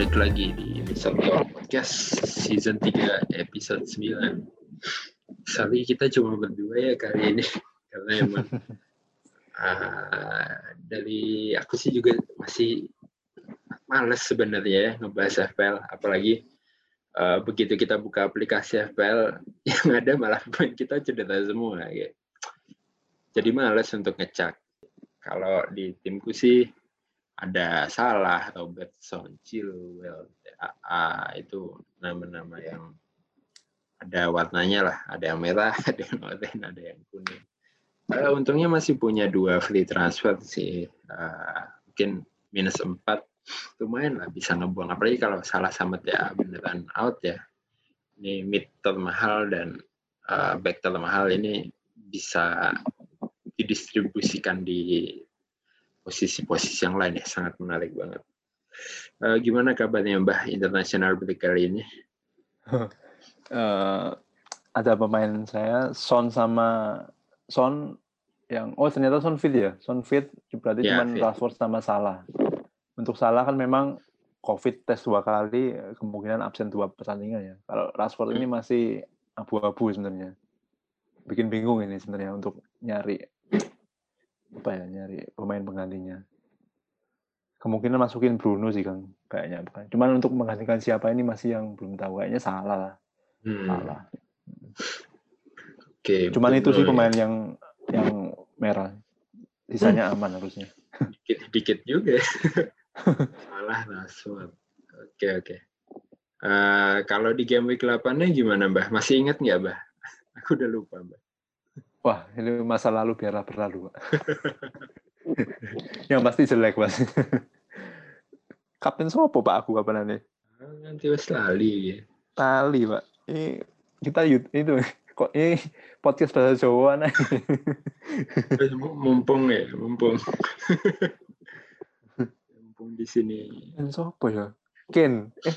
balik lagi di Sabtu Podcast Season 3 Episode 9 Sorry kita cuma berdua ya kali ini. Karena emang uh, Dari aku sih juga masih males sebenarnya ya ngebahas FPL Apalagi uh, begitu kita buka aplikasi FPL Yang ada malah pemain kita cedera semua ya. Jadi males untuk ngecek Kalau di timku sih ada Salah, Robertson, Chilwell, AA itu nama-nama yang ada warnanya lah, ada yang merah, ada yang oranye, ada yang kuning. Uh, untungnya masih punya dua free transfer sih, uh, mungkin minus empat, lumayan lah bisa ngebuang. Apalagi kalau salah sama ya beneran out ya. Ini mid termahal dan uh, back termahal ini bisa didistribusikan di posisi-posisi yang lain ya sangat menarik banget. Uh, gimana kabarnya Mbah International Break kali ini? uh, ada pemain saya Son sama Son yang oh ternyata Son fit ya Son fit berarti ya, cuma Rashford sama Salah. Untuk Salah kan memang COVID tes dua kali kemungkinan absen dua pertandingan ya. Kalau Rashford hmm. ini masih abu-abu sebenarnya. Bikin bingung ini sebenarnya untuk nyari apa ya nyari pemain penggantinya. Kemungkinan masukin Bruno sih kang kayaknya bukan. Cuman untuk menggantikan siapa ini masih yang belum tahu. Kayaknya salah lah. Hmm. salah. Oke okay, cuman itu sih pemain ya. yang yang merah. Sisanya hmm. aman harusnya. Dikit dikit juga. Salah Rashford oke okay, oke. Okay. uh, eh, kalau di game week 8 nya gimana mbah? Masih ingat nggak mbah? Aku udah lupa mbah Wah, ini masa lalu biarlah berlalu, Pak. yang pasti jelek, Mas. Kapten sopo Pak aku kapan nanti? Nanti wis lali ya. Lali, Pak. Ini kita itu kok ini podcast bahasa Jawa nih. mumpung ya, mumpung. mumpung di sini. Ken sopo ya? Ken. Eh.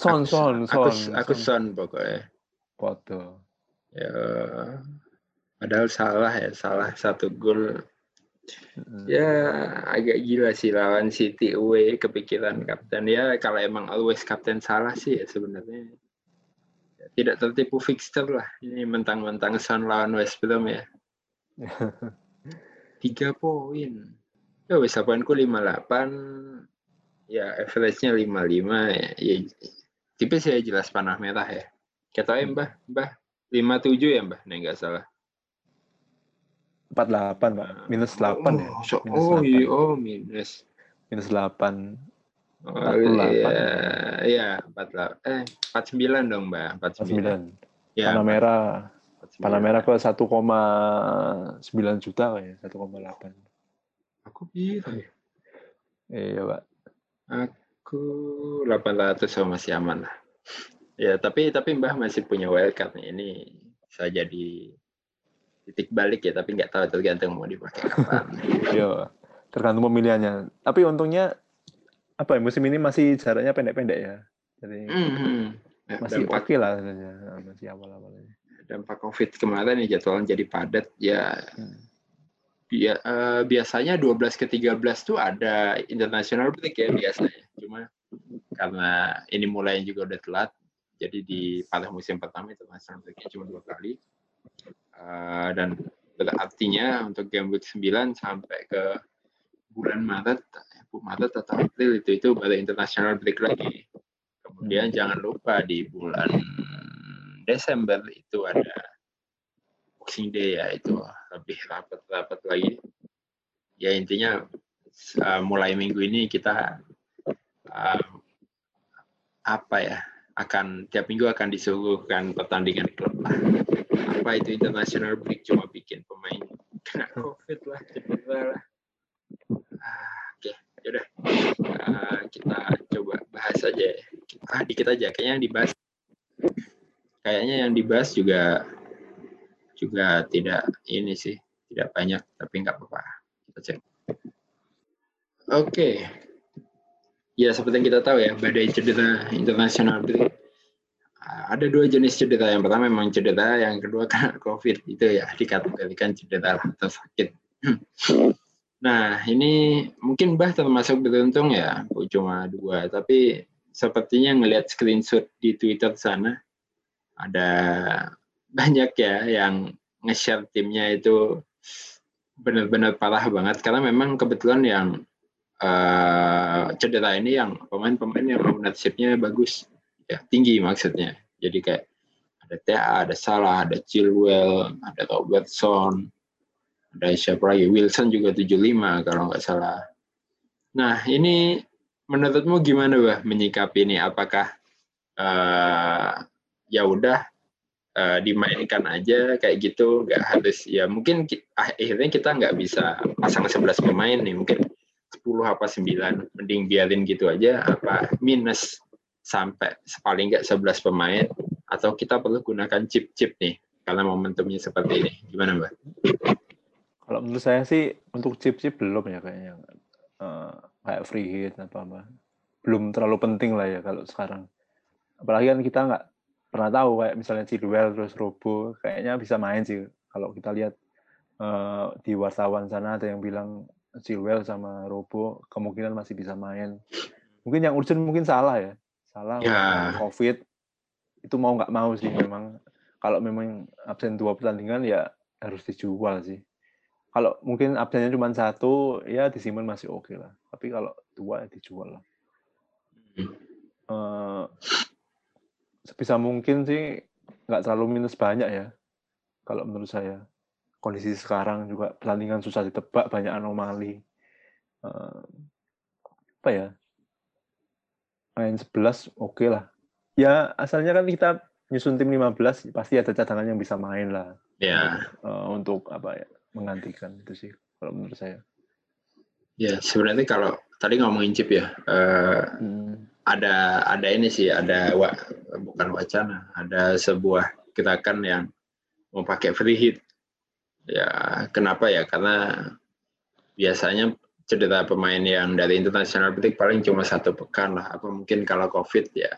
Son, son, son. Aku, aku son pokoknya. Foto ya padahal salah ya salah satu gol. Ya agak gila sih lawan City away kepikiran kapten. Ya kalau emang always kapten salah sih ya sebenarnya. Tidak tertipu fixture lah. Ini mentang-mentang Son lawan West Brom ya. Tiga poin. Ya wes poinku lima delapan. Ya average-nya lima lima ya, ya tipis ya jelas panah merah ya. Kata mbah mbah lima tujuh ya mbak nih nggak salah empat delapan mbak minus delapan ya so, minus oh 8. iya oh minus minus delapan Oh, iya, iya, empat lah, eh empat sembilan dong mbak, empat sembilan. Ya, Panamera, Panamera ke satu koma sembilan juta kayak satu koma delapan. Aku bilang ya. Iya pak. Aku delapan ratus sama masih aman lah. Ya, tapi tapi Mbah masih punya wildcard nih. Ini bisa jadi titik balik ya, tapi nggak tahu tergantung mau dipakai kapan. Iya, tergantung pemilihannya. Tapi untungnya apa ya musim ini masih jaraknya pendek-pendek ya. Jadi mm -hmm. masih oke okay lah masih awal-awalnya. Dampak COVID kemarin ya jadwalnya jadi padat ya. Hmm. Bia, uh, biasanya 12 ke 13 tuh ada international break ya biasanya. Cuma karena ini mulai juga udah telat, jadi di pada musim pertama itu international breaknya cuma dua kali. Uh, dan artinya untuk game week 9 sampai ke bulan Maret, Maret atau April itu itu baru international break lagi. Kemudian hmm. jangan lupa di bulan Desember itu ada Boxing Day ya itu lebih rapat-rapat lagi. Ya intinya uh, mulai minggu ini kita uh, apa ya akan tiap minggu akan disuguhkan pertandingan klub lah. Apa itu international break cuma bikin pemain kena covid lah, cedera lah. Ah, Oke, okay, yaudah uh, kita coba bahas aja. Ah, dikit aja. Kayaknya yang dibahas, kayaknya yang dibahas juga juga tidak ini sih, tidak banyak, tapi nggak apa-apa. Kita cek. Oke, okay. Ya seperti yang kita tahu ya, badai cedera internasional itu ada dua jenis cedera. Yang pertama memang cedera, yang kedua karena COVID itu ya dikategorikan cedera atau sakit. Nah, ini mungkin Bah termasuk beruntung ya, cuma dua. Tapi sepertinya ngelihat screenshot di Twitter sana, ada banyak ya yang nge-share timnya itu benar-benar parah banget. Karena memang kebetulan yang uh, cedera ini yang pemain-pemain yang ownership-nya bagus, ya tinggi maksudnya. Jadi kayak ada TA, ada Salah, ada Chilwell, ada Robertson, ada siapa lagi Wilson juga 75 kalau nggak salah. Nah ini menurutmu gimana bah menyikapi ini? Apakah uh, ya udah uh, dimainkan aja kayak gitu, nggak harus ya mungkin akhirnya kita nggak bisa pasang 11 pemain nih mungkin 10 apa 9 mending biarin gitu aja apa minus sampai paling nggak 11 pemain atau kita perlu gunakan chip-chip nih karena momentumnya seperti ini gimana mbak? Kalau menurut saya sih untuk chip-chip belum ya kayaknya. Uh, kayak free hit atau apa. Belum terlalu penting lah ya kalau sekarang. Apalagi kan kita nggak pernah tahu kayak misalnya Chilwell terus Robo kayaknya bisa main sih. Kalau kita lihat uh, di wartawan sana ada yang bilang Chilwell sama Robo kemungkinan masih bisa main. Mungkin yang urgent mungkin salah ya. Salah ya. COVID itu mau nggak mau sih memang. Kalau memang absen dua pertandingan ya harus dijual sih kalau mungkin absennya cuma satu ya disimpan masih oke okay lah tapi kalau dua ya dijual lah uh, sebisa mungkin sih nggak terlalu minus banyak ya kalau menurut saya kondisi sekarang juga pertandingan susah ditebak banyak anomali uh, apa ya main 11 oke okay lah ya asalnya kan kita nyusun tim 15 pasti ada cadangan yang bisa main lah ya yeah. uh, untuk apa ya menggantikan itu sih kalau menurut saya. Ya sebenarnya kalau tadi ngomongin chip ya, uh, hmm. ada ada ini sih ada wa, bukan wacana, ada sebuah gerakan yang mau pakai free hit. Ya kenapa ya? Karena biasanya cedera pemain yang dari internasional break paling cuma satu pekan lah. Apa mungkin kalau covid ya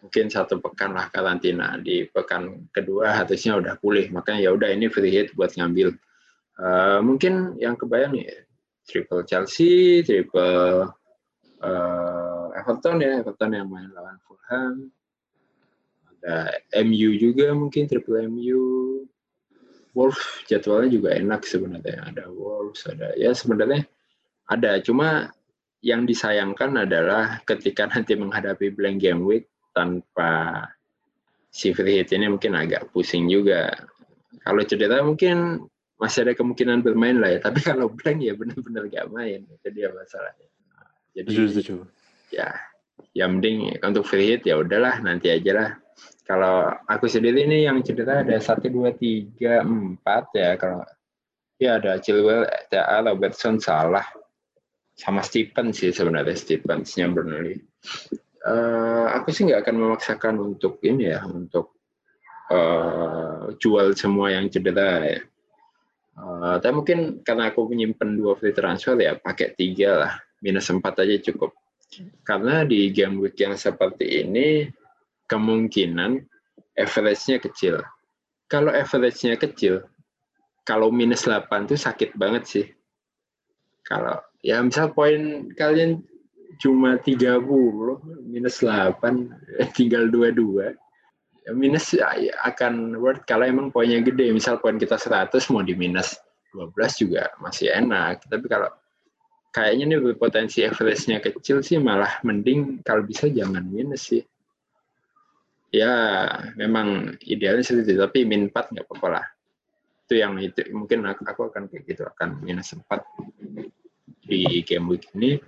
mungkin satu pekan lah karantina di pekan kedua harusnya udah pulih makanya ya udah ini free hit buat ngambil Uh, mungkin yang kebayang ya triple Chelsea, triple uh, Everton ya, Everton yang main lawan Fulham. Ada MU juga mungkin triple MU. Wolves jadwalnya juga enak sebenarnya. Ada Wolves, ada ya sebenarnya ada. Cuma yang disayangkan adalah ketika nanti menghadapi blank game week tanpa si free hit ini mungkin agak pusing juga. Kalau cedera mungkin masih ada kemungkinan bermain lah ya. Tapi kalau blank ya benar-benar gak main. Itu dia masalahnya. Jadi setuju, ya, yang mending untuk free hit ya udahlah nanti aja lah. Kalau aku sendiri ini yang cedera ada satu dua tiga empat ya kalau ya ada Chilwell, TA, Robertson, Salah, sama Stephen sih sebenarnya Stephensnya Burnley. Uh, aku sih nggak akan memaksakan untuk ini ya untuk uh, jual semua yang cedera ya Uh, tapi mungkin karena aku menyimpan dua free transfer ya pakai tiga lah minus empat aja cukup. Karena di game week yang seperti ini kemungkinan average-nya kecil. Kalau average-nya kecil, kalau minus 8 tuh sakit banget sih. Kalau ya misal poin kalian cuma 30, minus 8, tinggal 22 minus ya, ya, akan worth kalau emang poinnya gede. Misal poin kita 100 mau di minus 12 juga masih enak. Tapi kalau kayaknya nih potensi average-nya kecil sih malah mending kalau bisa jangan minus sih. Ya memang idealnya sih tapi min 4 nggak apa-apa lah. Itu yang itu mungkin aku, aku akan kayak gitu akan minus 4 di game week ini.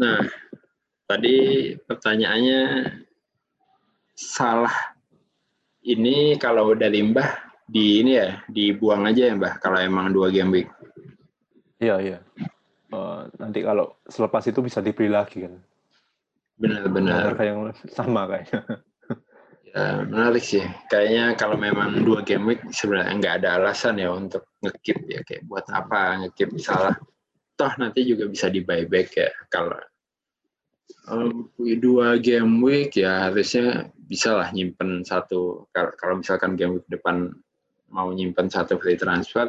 Nah, tadi pertanyaannya salah ini kalau udah limbah di ini ya dibuang aja ya mbah kalau emang dua game week. Iya iya. Uh, nanti kalau selepas itu bisa dibeli lagi kan. Benar-benar. Kayak yang sama kayaknya. Ya, menarik sih. Kayaknya kalau memang dua game week sebenarnya nggak ada alasan ya untuk ngekip ya kayak buat apa ngekip salah. Toh nanti juga bisa di buyback ya kalau um, dua game week ya harusnya bisa lah nyimpen satu kalau misalkan game week depan mau nyimpen satu free transfer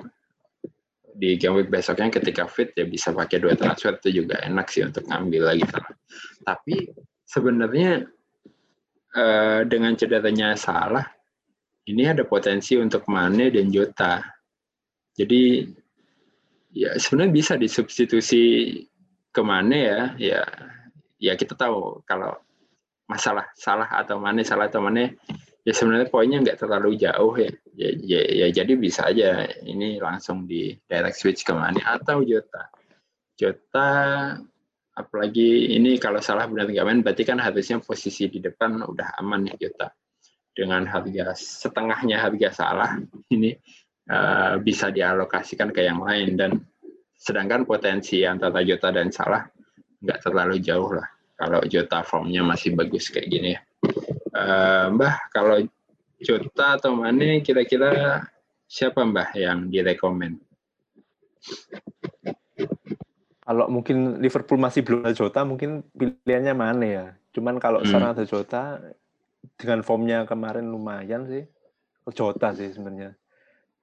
di game week besoknya ketika fit ya bisa pakai dua transfer itu juga enak sih untuk ngambil lagi. Tapi sebenarnya uh, dengan cederanya salah ini ada potensi untuk Mane dan Jota. Jadi ya sebenarnya bisa disubstitusi ke Mane ya. Ya ya kita tahu kalau masalah salah atau Mane salah atau Mane ya sebenarnya poinnya nggak terlalu jauh ya. Ya, ya. ya jadi bisa aja ini langsung di direct switch ke Mane atau Jota. Jota apalagi ini kalau salah benar nggak main berarti kan harusnya posisi di depan udah aman ya Jota dengan harga setengahnya harga salah ini uh, bisa dialokasikan ke yang lain dan sedangkan potensi antara Jota dan Salah nggak terlalu jauh lah kalau Jota formnya masih bagus kayak gini ya. Uh, mbah kalau Jota atau Mane kira-kira siapa Mbah yang direkomend? Kalau mungkin Liverpool masih belum ada Jota, mungkin pilihannya Mane ya. Cuman kalau hmm. sekarang ada Jota, dengan formnya kemarin lumayan sih. Jota sih sebenarnya.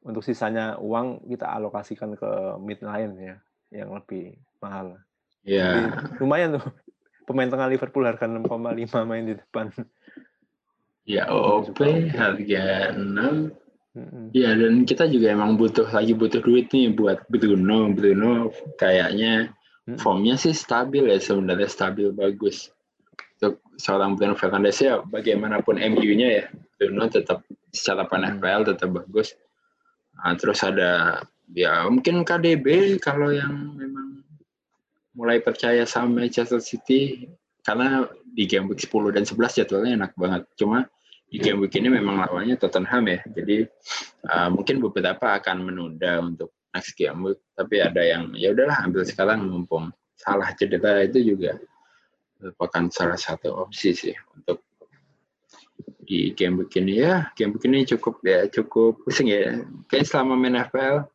Untuk sisanya uang kita alokasikan ke mid line ya, yang lebih mahal. Iya. Lumayan tuh. Pemain tengah Liverpool harga 6,5 main di depan. Ya, OP harga 6. Iya, dan kita juga emang butuh lagi butuh duit nih buat Bruno. Bruno kayaknya formnya sih stabil ya sebenarnya stabil bagus untuk seorang Bruno Fernandes ya bagaimanapun MU-nya ya Bruno tetap secara NFL tetap bagus. Nah, terus ada ya mungkin KDB kalau yang memang mulai percaya sama Manchester City karena di game week 10 dan 11 jadwalnya enak banget. Cuma di game week ini memang lawannya Tottenham ya. Jadi uh, mungkin beberapa akan menunda untuk game. Week, tapi ada yang ya udahlah ambil sekarang mumpung salah cedera itu juga merupakan salah satu opsi sih untuk di game begini. Ya game begini cukup ya cukup pusing ya. Kayak selama main FPL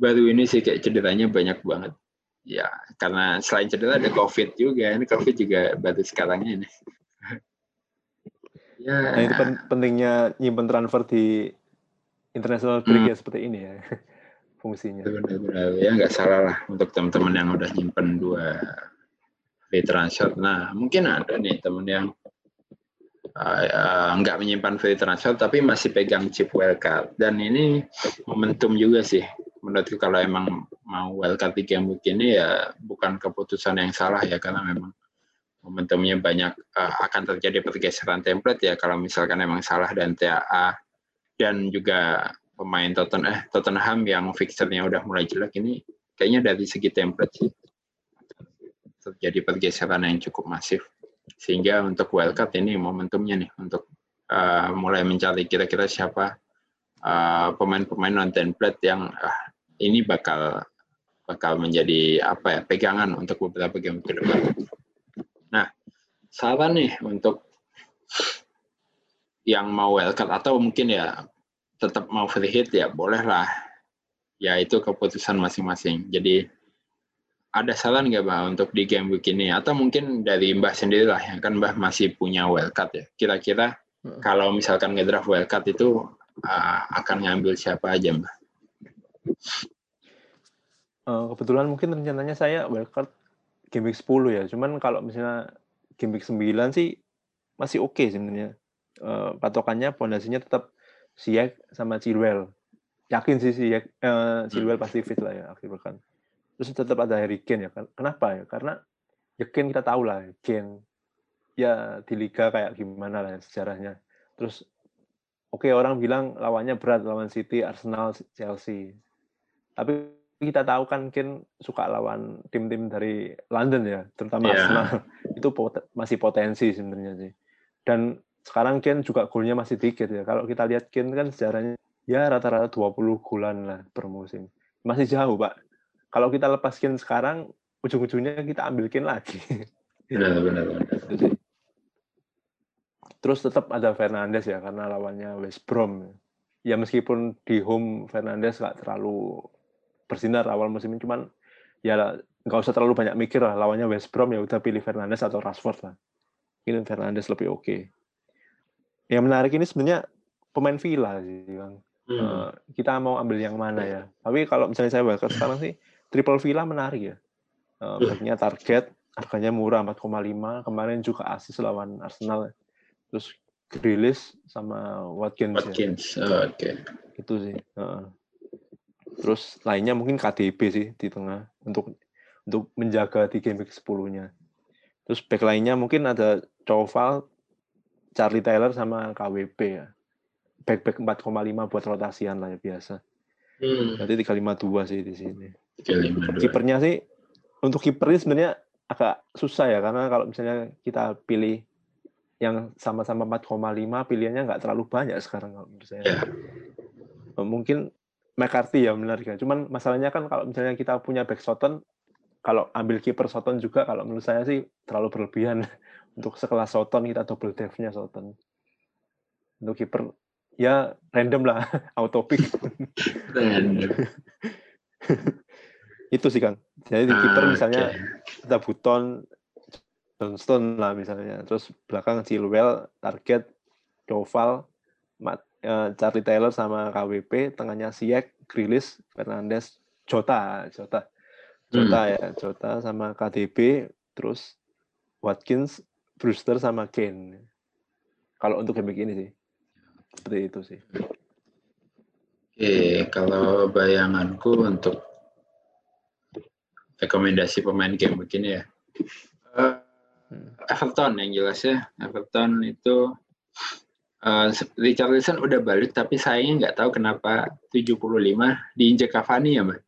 baru ini sih kayak cederanya banyak banget. Ya karena selain cedera ada covid juga. Ini covid juga baru sekarang ini. Ya. Nah, itu pentingnya nyimpen transfer di international break hmm. ya seperti ini ya fungsinya benar-benar ya nggak salah lah untuk teman-teman yang udah nyimpen dua free transfer. Nah, mungkin ada nih teman yang uh, uh, menyimpan free transfer tapi masih pegang chip wildcard. Dan ini momentum juga sih. Menurutku kalau emang mau wildcard di game begini ya bukan keputusan yang salah ya karena memang momentumnya banyak uh, akan terjadi pergeseran template ya kalau misalkan emang salah dan TAA dan juga pemain Tottenham eh Tottenham yang fixernya udah mulai jelek ini kayaknya dari segi template sih terjadi pergeseran yang cukup masif sehingga untuk wildcard ini momentumnya nih untuk uh, mulai mencari kira-kira siapa eh, pemain-pemain non template yang uh, ini bakal bakal menjadi apa ya pegangan untuk beberapa game ke depan. Nah, saran nih untuk yang mau wildcard atau mungkin ya tetap mau free hit ya bolehlah. Ya itu keputusan masing-masing. Jadi ada saran nggak Mbak untuk di game week ini? Atau mungkin dari Mbak sendiri lah, yang kan Mbak masih punya wildcard ya. Kira-kira hmm. kalau misalkan ngedraft wildcard itu uh, akan ngambil siapa aja Mbak? Uh, kebetulan mungkin rencananya saya wildcard game week 10 ya. Cuman kalau misalnya game week 9 sih masih oke okay sebenarnya. Uh, patokannya pondasinya tetap Siak sama Chilwell. Yakin sih Siak, Chilwell hmm. pasti fit lah ya akhir pekan. Terus tetap ada Harry Kane ya kenapa ya? Karena ya Kane kita tahu lah Kane ya di liga kayak gimana lah sejarahnya. Terus oke okay, orang bilang lawannya berat lawan City Arsenal Chelsea. Tapi kita tahu kan Kane suka lawan tim-tim dari London ya terutama yeah. Arsenal. Itu pot masih potensi sebenarnya sih. Dan sekarang Kane juga golnya masih dikit ya. Kalau kita lihat Kane kan sejarahnya ya rata-rata 20 golan lah per musim. Masih jauh pak. Kalau kita lepaskan sekarang ujung-ujungnya kita ambilkin lagi. Benar benar, benar. terus tetap ada Fernandes ya karena lawannya West Brom. Ya meskipun di home Fernandes nggak terlalu bersinar awal musim ini cuman ya nggak usah terlalu banyak mikir lah lawannya West Brom ya udah pilih Fernandes atau Rashford lah. Ini Fernandes lebih oke. okay. Yang menarik ini sebenarnya pemain Villa sih bang hmm. uh, kita mau ambil yang mana ya. Tapi kalau misalnya saya bakal sekarang sih triple villa menarik ya. Uh, target, harganya murah 4,5. Kemarin juga asis lawan Arsenal. Terus Grealish sama Watkins. Watkins, ya. oh, oke. Okay. Itu sih. Uh. Terus lainnya mungkin KDB sih di tengah untuk untuk menjaga di game week 10-nya. Terus back lainnya mungkin ada Coval, Charlie Taylor sama KWP ya. Back back 4,5 buat rotasian lah ya biasa. Hmm. Berarti 352 sih di sini. 352. Kipernya sih untuk kipernya sebenarnya agak susah ya karena kalau misalnya kita pilih yang sama-sama 4,5 pilihannya nggak terlalu banyak sekarang kalau menurut saya. Yeah. Mungkin McCarthy ya menarik ya. Cuman masalahnya kan kalau misalnya kita punya back Soton, kalau ambil kiper Soton juga kalau menurut saya sih terlalu berlebihan untuk sekelas Soton kita double depth-nya Soton. Untuk kiper ya random lah, auto pick. Itu sih Kang. Jadi ah, kiper misalnya okay. kita buton Johnston lah misalnya. Terus belakang Chilwell, target Doval, Mat, uh, Charlie Taylor sama KWP, tengahnya Siak, Grilis, Fernandes, Jota, Jota. Jota hmm. ya, Jota sama KDB, terus Watkins, Brewster sama Kane. Kalau untuk game ini sih. Seperti itu sih. Oke, kalau bayanganku untuk rekomendasi pemain game begini ya. Uh, Everton yang jelas ya. Everton itu Uh, Richarlison udah balik tapi sayangnya nggak tahu kenapa 75 diinjek Cavani ya, Mbak?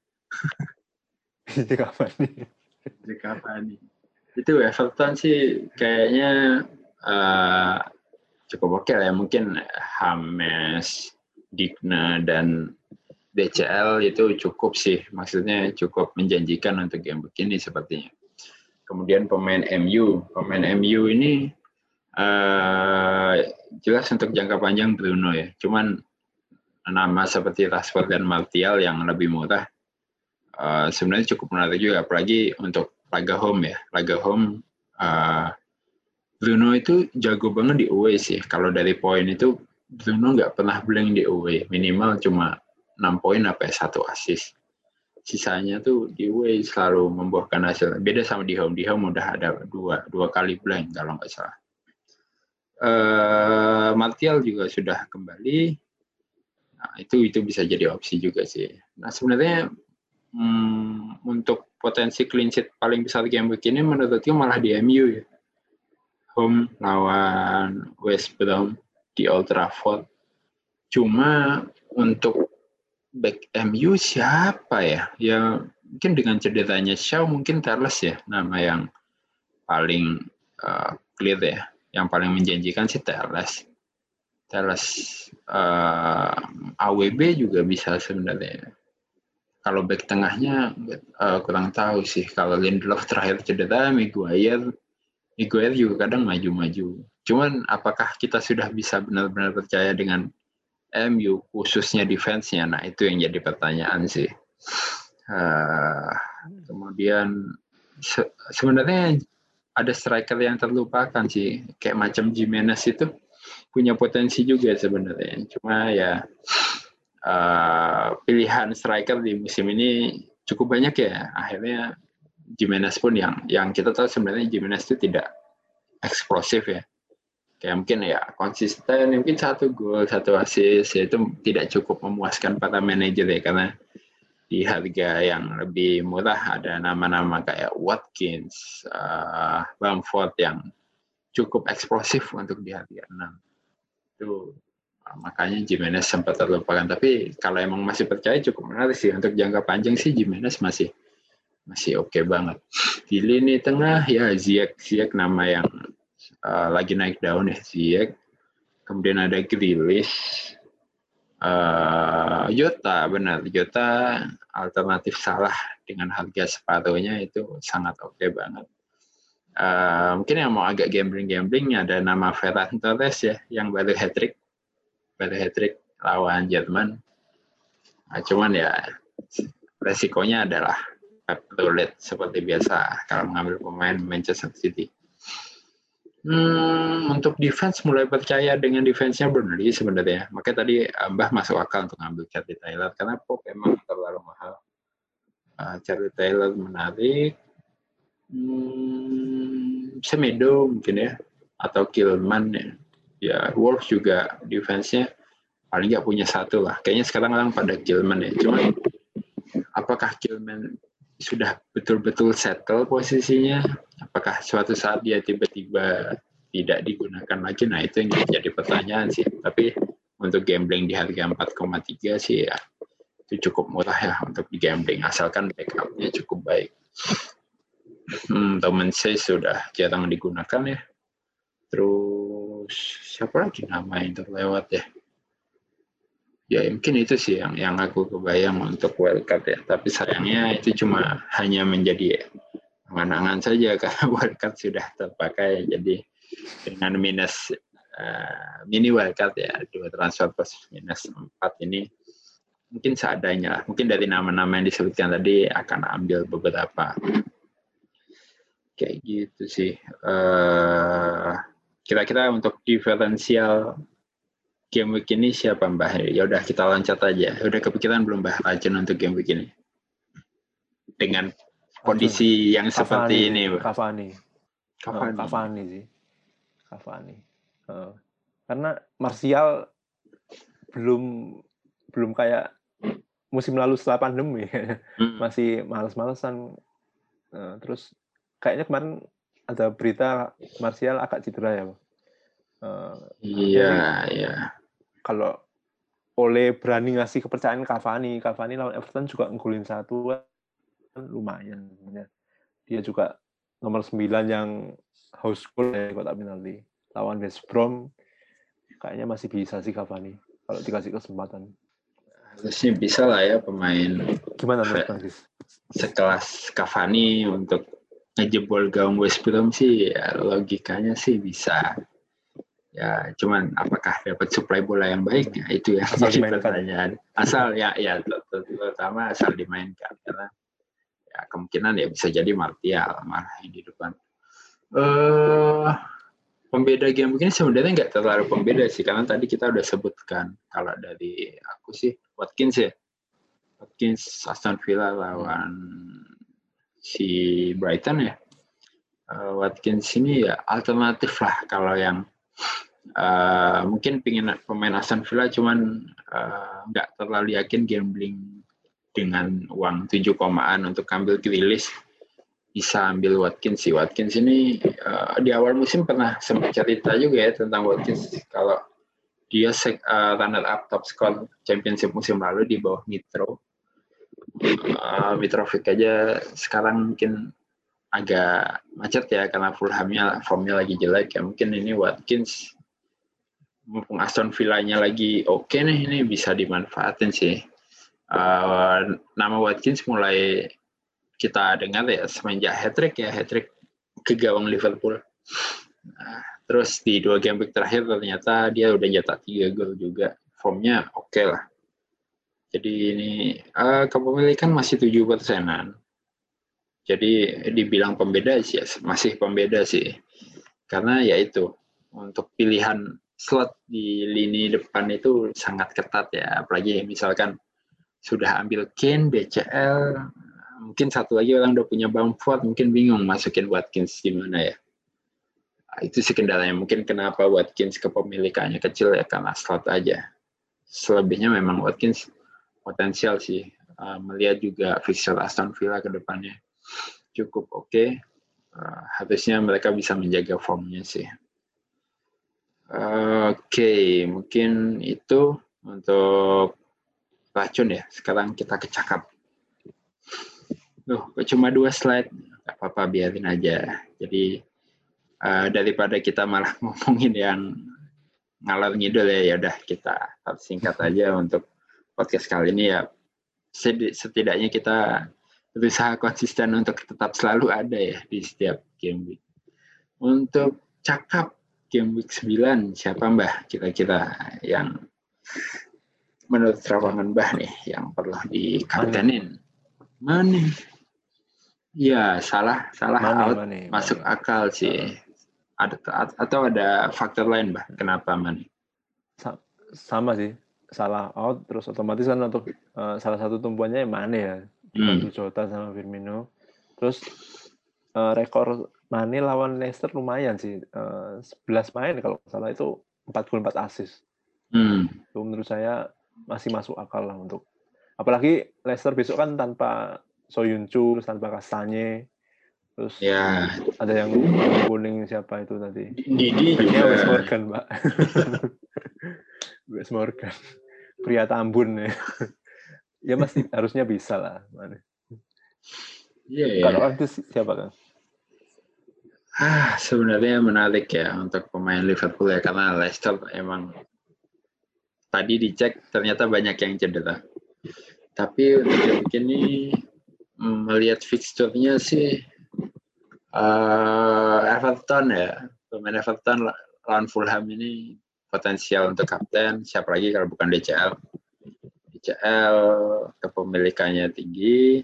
Injek Cavani. Injek Cavani. Itu Everton sih kayaknya uh, cukup oke okay lah ya. Mungkin Hames, Digna, dan DCL itu cukup sih. Maksudnya cukup menjanjikan untuk game begini sepertinya. Kemudian pemain MU. Pemain MU ini uh, jelas untuk jangka panjang Bruno ya. Cuman nama seperti Rashford dan Martial yang lebih murah uh, sebenarnya cukup menarik juga apalagi untuk laga home ya. Laga home uh, Bruno itu jago banget di away sih. Kalau dari poin itu Bruno nggak pernah blank di away. Minimal cuma 6 poin apa ya, satu assist. Sisanya tuh di away selalu membuahkan hasil. Beda sama di home. Di home udah ada dua, dua kali blank kalau nggak salah uh, Martial juga sudah kembali. Nah, itu itu bisa jadi opsi juga sih. Nah, sebenarnya hmm, untuk potensi clean sheet paling besar game week ini menurutku malah di MU ya. Home lawan West Brom di Old Trafford. Cuma untuk back MU siapa ya? Ya mungkin dengan cederanya Shaw mungkin Terles ya nama yang paling uh, clear ya yang paling menjanjikan sih Teles. Teles uh, eh, AWB juga bisa sebenarnya. Kalau back tengahnya uh, kurang tahu sih. Kalau Lindelof terakhir cedera, Miguel, Miguel juga kadang maju-maju. Cuman apakah kita sudah bisa benar-benar percaya dengan MU khususnya defense-nya? Nah itu yang jadi pertanyaan sih. Uh, kemudian se sebenarnya ada striker yang terlupakan sih kayak macam Jimenez itu punya potensi juga sebenarnya cuma ya uh, pilihan striker di musim ini cukup banyak ya. Akhirnya Jimenez pun yang yang kita tahu sebenarnya Jimenez itu tidak eksplosif ya. Kayak mungkin ya konsisten mungkin satu gol satu assist ya itu tidak cukup memuaskan para manajer ya. Karena di harga yang lebih murah ada nama-nama kayak Watkins, uh, Bamford yang cukup eksplosif untuk di harga 6. Itu makanya Jimenez sempat terlupakan. Tapi kalau emang masih percaya cukup menarik sih. Untuk jangka panjang sih Jimenez masih masih oke okay banget. Di lini tengah. Ya Ziyech, Ziyech nama yang uh, lagi naik daun ya Ziyech. Kemudian ada Grealish, uh, Jota. Benar Jota alternatif salah dengan harga separuhnya itu sangat oke okay banget. Uh, mungkin yang mau agak gambling gambling ada nama Ferran Torres ya yang baru hat trick baru hat trick lawan Jerman nah, cuman ya resikonya adalah Pep seperti biasa kalau mengambil pemain Manchester City Hmm, untuk defense mulai percaya dengan defense-nya Burnley sebenarnya. Makanya tadi Mbah masuk akal untuk ngambil Charlie Taylor karena Pop emang terlalu mahal. Uh, Charlie Taylor menarik. Hmm, Semedo mungkin ya atau Killman ya. Ya Wolves juga defense-nya paling nggak punya satu lah. Kayaknya sekarang orang pada Killman ya. Cuma apakah Killman sudah betul-betul settle posisinya? Apakah suatu saat dia tiba-tiba tidak digunakan lagi? Nah itu yang jadi pertanyaan sih. Tapi untuk gambling di harga 4,3 sih ya itu cukup murah ya untuk di gambling asalkan backupnya cukup baik. Hmm, saya sudah jarang digunakan ya. Terus siapa lagi nama yang terlewat ya? ya mungkin itu sih yang yang aku kebayang untuk wildcard ya. Tapi sayangnya itu cuma hanya menjadi angan-angan saja karena wildcard sudah terpakai. Jadi dengan minus uh, mini wildcard ya dua transfer plus minus empat ini mungkin seadanya lah. Mungkin dari nama-nama yang disebutkan tadi akan ambil beberapa. Kayak gitu sih. Uh, kira-kira untuk diferensial game week ini siapa Mbah? Ya udah kita loncat aja. Udah kepikiran belum Mbah Racun untuk game week ini? Dengan kondisi yang Cavani, seperti ini, Mbak. Cavani. Cavani. Uh, Cavani sih. Cavani. Uh, karena Martial belum belum kayak musim lalu setelah pandemi hmm. masih males-malesan uh, terus kayaknya kemarin ada berita Martial agak cedera ya uh, iya iya kalau oleh berani ngasih kepercayaan Cavani, Cavani lawan Everton juga ngulin satu kan lumayan sebenarnya. Dia juga nomor 9 yang house goal ya kotak penalti. Lawan West Brom kayaknya masih bisa sih Cavani kalau dikasih kesempatan. Harusnya bisa lah ya pemain gimana menurut Sekelas Cavani untuk ngejebol gawang West Brom sih ya, logikanya sih bisa. Ya cuman apakah dapat supply bola yang baik? Ya itu yang asal jadi pertanyaan. Asal ya ya terutama asal dimainkan karena ya kemungkinan ya bisa jadi Martial yang di depan. Uh, pembeda game begini sebenarnya nggak terlalu pembeda sih karena tadi kita udah sebutkan kalau dari aku sih Watkins ya. Watkins Aston Villa lawan si Brighton ya. Uh, Watkins ini ya alternatif lah kalau yang Uh, mungkin pingin pemain Aston Villa cuman uh, nggak uh, terlalu yakin gambling dengan uang 7 komaan untuk ambil Grealish bisa ambil Watkins sih. Watkins ini uh, di awal musim pernah sempat cerita juga ya tentang Watkins kalau dia uh, runner up top score championship musim lalu di bawah Mitro uh, Mitrovic aja sekarang mungkin agak macet ya karena Fulhamnya formnya lagi jelek ya mungkin ini Watkins mumpung Aston Villa-nya lagi oke okay nih ini bisa dimanfaatin sih. Uh, nama Watkins mulai kita dengar ya semenjak hat-trick ya hat-trick ke gawang Liverpool. Nah, terus di dua game terakhir ternyata dia udah nyetak tiga gol juga. Formnya oke okay lah. Jadi ini uh, kepemilikan masih tujuh persenan. Jadi dibilang pembeda sih ya, masih pembeda sih. Karena ya itu untuk pilihan slot di lini depan itu sangat ketat ya. Apalagi misalkan sudah ambil Kane, BCL, mungkin satu lagi orang udah punya Bamford, mungkin bingung masukin Watkins di mana ya. Nah, itu sih kendalanya. Mungkin kenapa Watkins kepemilikannya kecil ya karena slot aja. Selebihnya memang Watkins potensial sih. Uh, melihat juga fixture Aston Villa ke depannya cukup oke. Okay. Uh, harusnya mereka bisa menjaga formnya sih. Oke, okay, mungkin itu untuk racun ya. Sekarang kita ke cakap. Duh, cuma dua slide. Gak apa-apa, biarin aja. Jadi, uh, daripada kita malah ngomongin yang ngalor ngidul ya, ya udah kita singkat aja untuk podcast kali ini ya. Setidaknya kita berusaha konsisten untuk tetap selalu ada ya di setiap game week. Untuk cakap game week 9 siapa Mbah kira-kira yang menurut terawangan Mbah nih yang perlu dikaptenin? Mane. Ya, salah salah Mane, out Mane, masuk Mane. akal sih. Ada atau ada faktor lain, Mbak? Kenapa Mane? Sama sih, salah out terus otomatis kan untuk uh, salah satu tumpuannya Mane ya. Hmm. Jota sama Firmino. Terus uh, rekor Mane lawan Leicester lumayan sih. Uh, 11 main kalau salah itu 44 assist. Hmm. Itu menurut saya masih masuk akal lah untuk apalagi Leicester besok kan tanpa Soyuncu, tanpa Kastanye, Terus ya. ada yang kuning siapa itu tadi? Didi juga. Wes Morgan, Mbak. Wes Morgan. Pria Tambun ya. ya masih harusnya bisa lah. Iya, ya. Kalau itu siapa kan? Ah, sebenarnya menarik ya untuk pemain Liverpool ya karena Leicester emang tadi dicek ternyata banyak yang cedera. Tapi untuk ini melihat fixturnya sih uh, Everton ya pemain Everton lawan Fulham ini potensial untuk kapten siapa lagi kalau bukan DCL DCL kepemilikannya tinggi.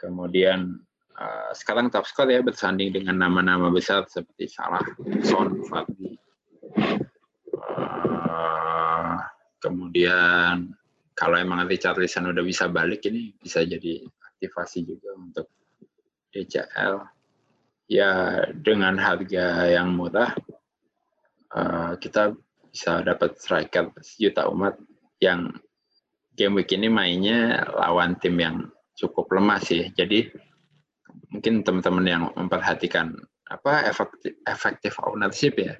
Kemudian uh, sekarang top score ya bersanding dengan nama-nama besar seperti Salah, Son, Fabri uh, kemudian kalau emang Richarlison udah bisa balik ini bisa jadi aktivasi juga untuk DCL ya dengan harga yang murah uh, kita bisa dapat striker sejuta umat yang game week ini mainnya lawan tim yang cukup lemah sih. Jadi mungkin teman-teman yang memperhatikan apa efektif, efektif ownership ya.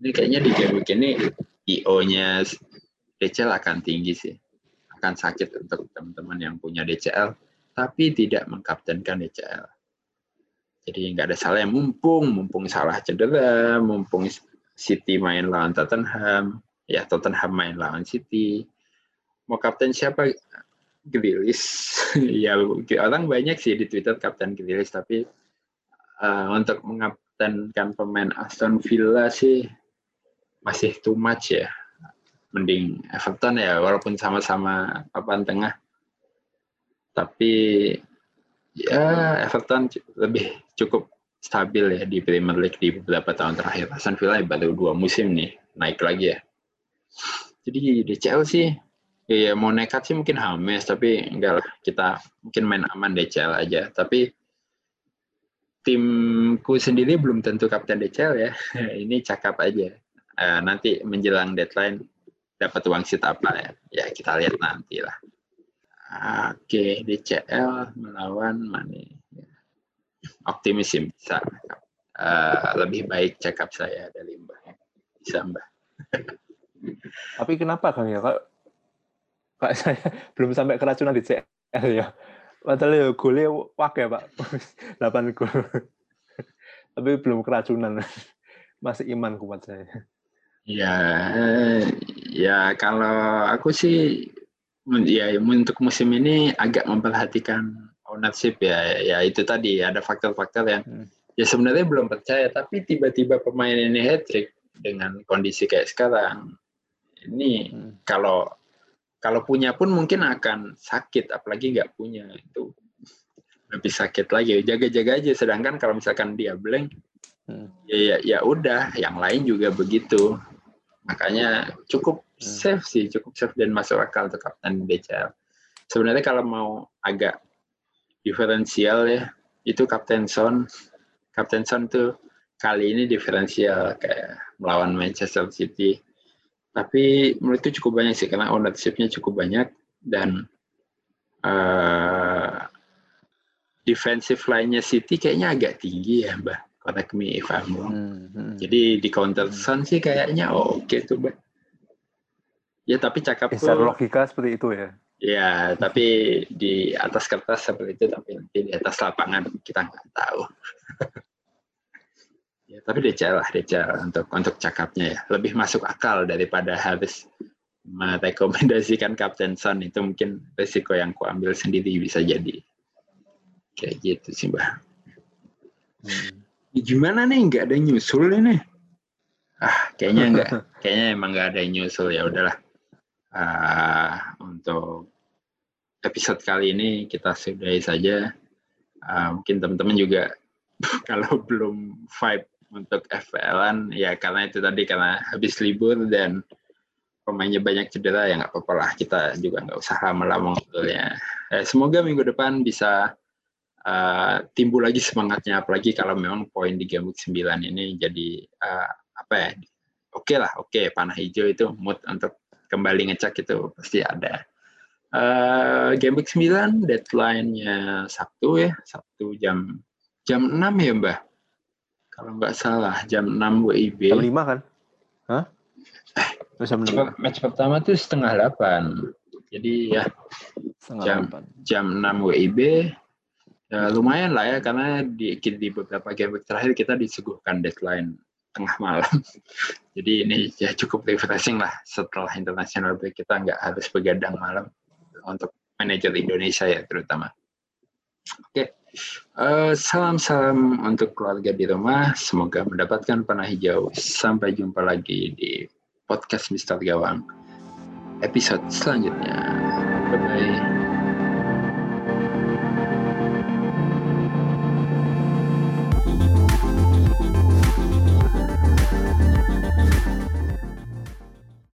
Ini kayaknya di game week ini IO-nya DCL akan tinggi sih. Akan sakit untuk teman-teman yang punya DCL tapi tidak mengkaptenkan DCL. Jadi nggak ada salah yang mumpung, mumpung salah cedera, mumpung City main lawan Tottenham, ya Tottenham main lawan City. Mau kapten siapa? Grilis. ya orang banyak sih di Twitter kapten Grilis, tapi uh, untuk mengaptenkan pemain Aston Villa sih masih too much ya. Mending Everton ya, walaupun sama-sama papan tengah. Tapi ya Everton lebih cukup stabil ya di Premier League di beberapa tahun terakhir. Aston Villa baru dua musim nih naik lagi ya. Jadi di Chelsea ya mau nekat sih mungkin Hames tapi enggak lah kita mungkin main aman DCL aja. Tapi timku sendiri belum tentu kapten DCL ya. Ini cakap aja. Uh, nanti menjelang deadline dapat uang sit apa ya? Ya kita lihat nanti lah. Oke, DCL melawan Mane. Optimis sih bisa. Uh, lebih baik up saya dari Mbak. Bisa Mbak. Tapi kenapa Kang ya? Kak, Kak saya belum sampai keracunan di CL ya. Padahal ya golnya wak ya Pak. 8 gol. Tapi belum keracunan. Masih iman kuat saya. Ya, ya kalau aku sih ya untuk musim ini agak memperhatikan ownership ya ya itu tadi ada faktor-faktor yang hmm. ya sebenarnya belum percaya tapi tiba-tiba pemain ini hat trick dengan kondisi kayak sekarang ini hmm. kalau kalau punya pun mungkin akan sakit apalagi nggak punya itu lebih sakit lagi jaga-jaga aja sedangkan kalau misalkan dia blank hmm. ya, ya ya udah yang lain juga begitu makanya cukup Hmm. safe sih, cukup safe dan masuk akal untuk kapten BCL. Sebenarnya kalau mau agak diferensial ya, itu Kapten Son. Kapten Son tuh kali ini diferensial kayak melawan Manchester City. Tapi menurutku cukup banyak sih karena ownership-nya cukup banyak dan uh, defensive line-nya City kayaknya agak tinggi ya, Mbak. Correct me if I'm wrong. Hmm, hmm. Jadi di counter Son sih kayaknya oh, oke okay tuh, Mbak. Ya tapi cakapku. Secara logika seperti itu ya. Ya, tapi di atas kertas seperti itu, tapi nanti di atas lapangan kita nggak tahu. ya, tapi DCL lah, DCL untuk untuk cakapnya ya. Lebih masuk akal daripada harus merekomendasikan Kapten Son itu mungkin resiko yang ku ambil sendiri bisa jadi. Kayak gitu sih, Mbak. Hmm. Gimana nih? Nggak ada nyusul ini? Ah, kayaknya enggak. kayaknya emang nggak ada nyusul ya udahlah uh, untuk episode kali ini kita sudahi saja. Uh, mungkin teman-teman juga kalau belum vibe untuk FPL ya karena itu tadi karena habis libur dan pemainnya banyak cedera ya nggak apa-apa lah kita juga nggak usah lama-lama ngobrolnya. Eh, semoga minggu depan bisa uh, timbul lagi semangatnya apalagi kalau memang poin di game week 9 ini jadi uh, apa ya oke okay lah oke okay, panah hijau itu mood untuk kembali ngecek itu pasti ada. Uh, game week 9 deadline-nya Sabtu ya, Sabtu jam jam 6 ya, Mbak? Kalau nggak salah, jam 6 WIB. Jam 5 kan? Hah? Eh, jam match, match pertama tuh setengah 8. Jadi ya setengah jam 8. jam 6 WIB ya, lumayan lah ya karena di di beberapa game terakhir kita disuguhkan deadline tengah malam. Jadi ini ya cukup refreshing lah setelah international break kita nggak harus begadang malam untuk manajer Indonesia ya terutama. Oke, uh, salam-salam untuk keluarga di rumah. Semoga mendapatkan panah hijau. Sampai jumpa lagi di podcast Mister Gawang episode selanjutnya. Bye bye.